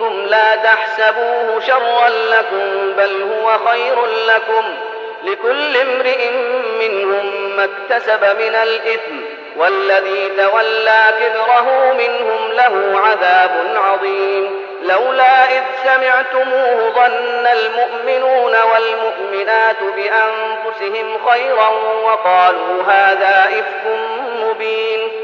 لا تحسبوه شرا لكم بل هو خير لكم. لكل امرئ منهم ما اكتسب من الإثم والذي تولى كبره منهم له عذاب عظيم. لولا إذ سمعتموه ظن المؤمنون والمؤمنات بأنفسهم خيرا وقالوا هذا إفك مبين.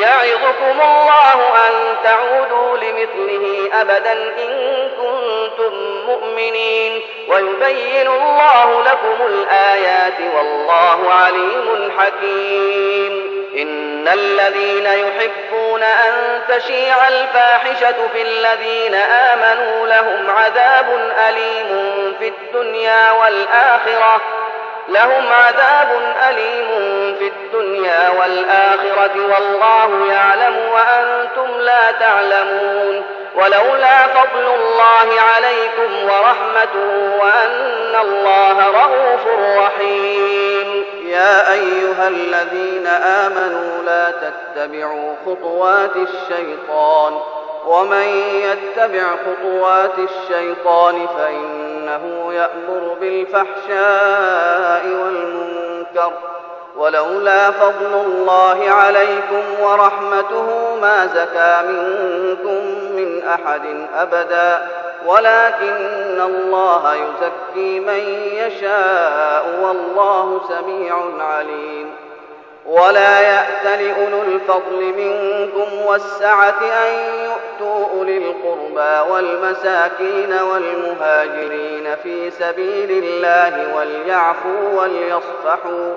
يعظكم الله أن تعودوا لمثله أبدا إن كنتم مؤمنين ويبين الله لكم الآيات والله عليم حكيم. إن الذين يحبون أن تشيع الفاحشة في الذين آمنوا لهم عذاب أليم في الدنيا والآخرة. لهم عذاب أليم في الدنيا والآخرة والله يعلم وأنتم لا تعلمون ولولا فضل الله عليكم ورحمته وأن الله رؤوف رحيم. يا أيها الذين آمنوا لا تتبعوا خطوات الشيطان ومن يتبع خطوات الشيطان فإنه يأمر بالفحشاء والمنكر ولولا فضل الله عليكم ورحمته ما زكى منكم من أحد أبدا. ولكن الله يزكي من يشاء والله سميع عليم. ولا يأت لأولو الفضل منكم والسعة أن يؤتوا أولي القربى والمساكين والمهاجرين في سبيل الله وليعفوا وليصفحوا.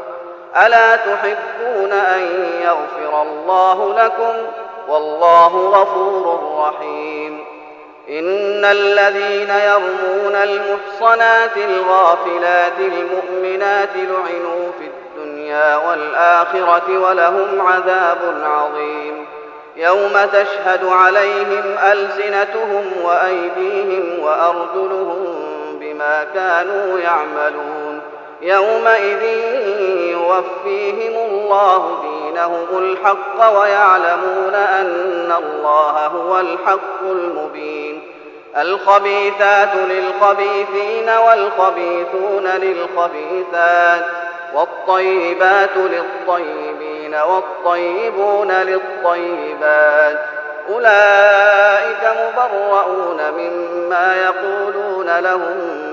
ألا تحبون أن يغفر الله لكم والله غفور رحيم. إن الذين يرمون المحصنات الغافلات المؤمنات لعنوا في الدنيا والآخرة ولهم عذاب عظيم. يوم تشهد عليهم ألسنتهم وأيديهم وأرجلهم بما كانوا يعملون. يومئذ يوفيهم الله دينهم الحق ويعلمون أن الله هو الحق المبين. الخبيثات للخبيثين والخبيثون للخبيثات والطيبات للطيبين والطيبون للطيبات. أولئك مبرؤون مما يقولون لهم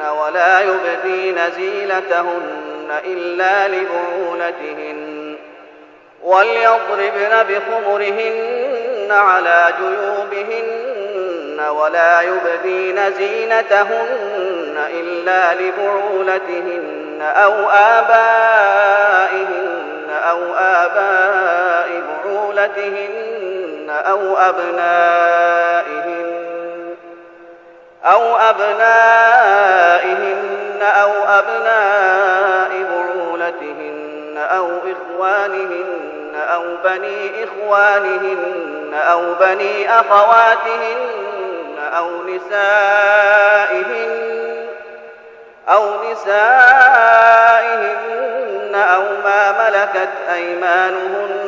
ولا يبدين زينتهن إلا لبعولتهن وليضربن بخمرهن على جيوبهن ولا يبدين زينتهن إلا لبعولتهن أو آبائهن أو آباء بعولتهن أو أبنائهن أو أبنائهن أو أبناء بعولتهن أو إخوانهن أو بني إخوانهن أو بني أخواتهن أو نسائهن أو نسائهن أو ما ملكت أيمانهن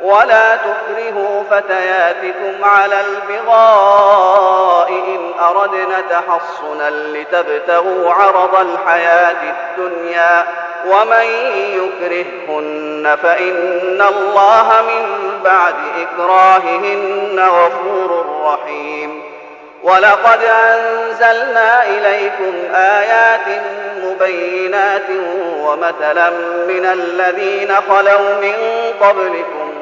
ولا تكرهوا فتياتكم على البغاء إن أردنا تحصنا لتبتغوا عرض الحياة الدنيا ومن يكرههن فإن الله من بعد إكراههن غفور رحيم. ولقد أنزلنا إليكم آيات مبينات ومثلا من الذين خلوا من قبلكم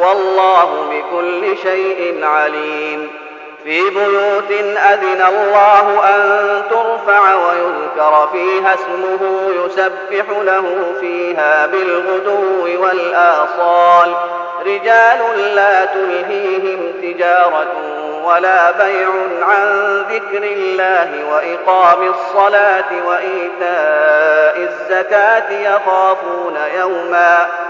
والله بكل شيء عليم. في بيوت أذن الله أن ترفع ويذكر فيها اسمه يسبح له فيها بالغدو والآصال. رجال لا تلهيهم تجارة ولا بيع عن ذكر الله وإقام الصلاة وإيتاء الزكاة يخافون يوماً.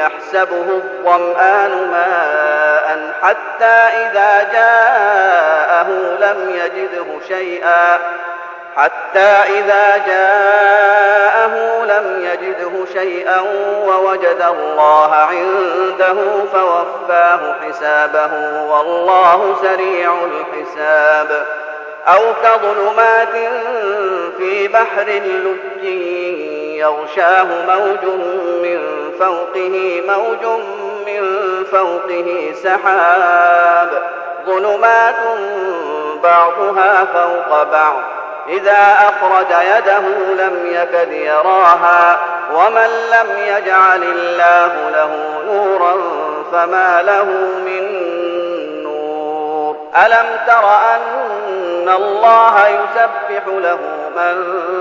يحسبه الظمآن ماء حتى إذا جاءه لم يجده شيئا. حتى إذا جاءه لم يجده شيئا ووجد الله عنده فوفاه حسابه. والله سريع الحساب. أو كظلمات في بحر لج يغشاه موج من فوقه موج من فوقه سحاب ظلمات بعضها فوق بعض. إذا أخرج يده لم يكد يراها ومن لم يجعل الله له نورا فما له من نور. ألم تر أن الله يسبح له من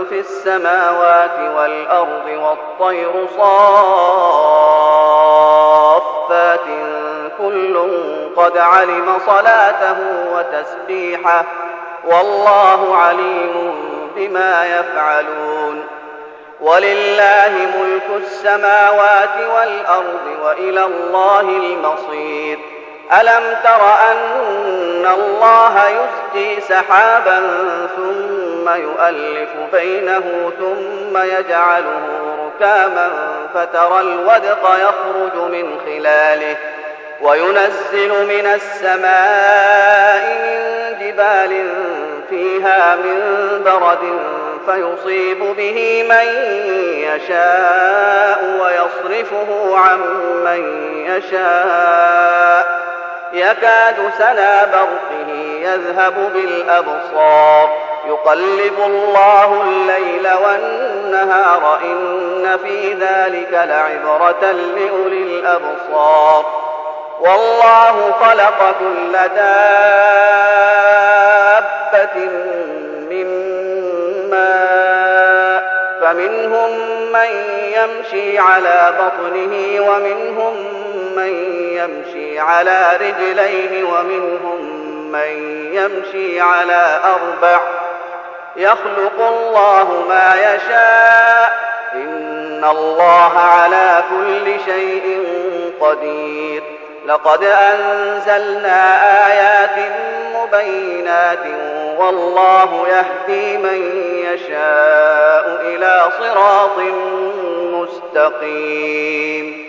في السماوات والأرض والطير صافات كل قد علم صلاته وتسبيحه والله عليم بما يفعلون ولله ملك السماوات والأرض وإلى الله المصير ألم تر أن الله يسجي سحابا ثم يؤلف بينه ثم يجعله ركاما فترى الودق يخرج من خلاله وينزل من السماء من جبال فيها من برد فيصيب به من يشاء ويصرفه عن من يشاء يكاد سنا برقه يذهب بالأبصار يقلب الله الليل والنهار إن في ذلك لعبرة لأولي الأبصار. والله خلق كل دابة من ماء فمنهم من يمشي على بطنه ومنهم من يمشي على رجلين ومنهم من يمشي على أربع يخلق الله ما يشاء. إن الله على كل شيء قدير. لقد أنزلنا آيات مبينات والله يهدي من يشاء إلى صراط مستقيم.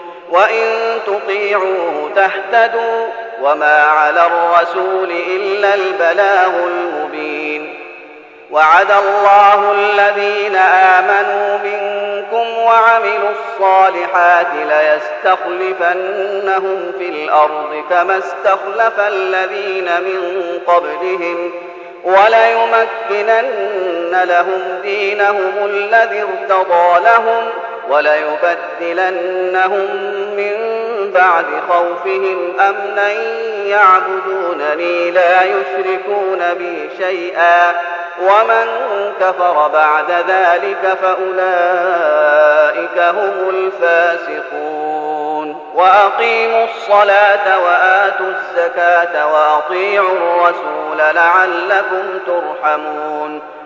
وإن تطيعوه تهتدوا وما على الرسول إلا البلاغ المبين. وعد الله الذين آمنوا منكم وعملوا الصالحات ليستخلفنهم في الأرض كما استخلف الذين من قبلهم وليمكنن لهم دينهم الذي ارتضى لهم وليبدلنهم من بعد خوفهم أمنا يعبدونني لا يشركون بي شيئا ومن كفر بعد ذلك فأولئك هم الفاسقون وأقيموا الصلاة وآتوا الزكاة وأطيعوا الرسول لعلكم ترحمون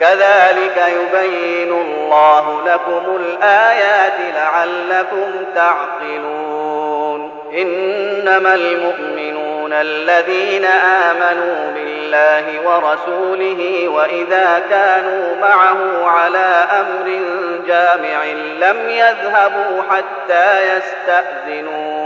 كذلك يبين الله لكم الآيات لعلكم تعقلون. إنما المؤمنون الذين آمنوا بالله ورسوله وإذا كانوا معه على أمر جامع لم يذهبوا حتى يستأذنوه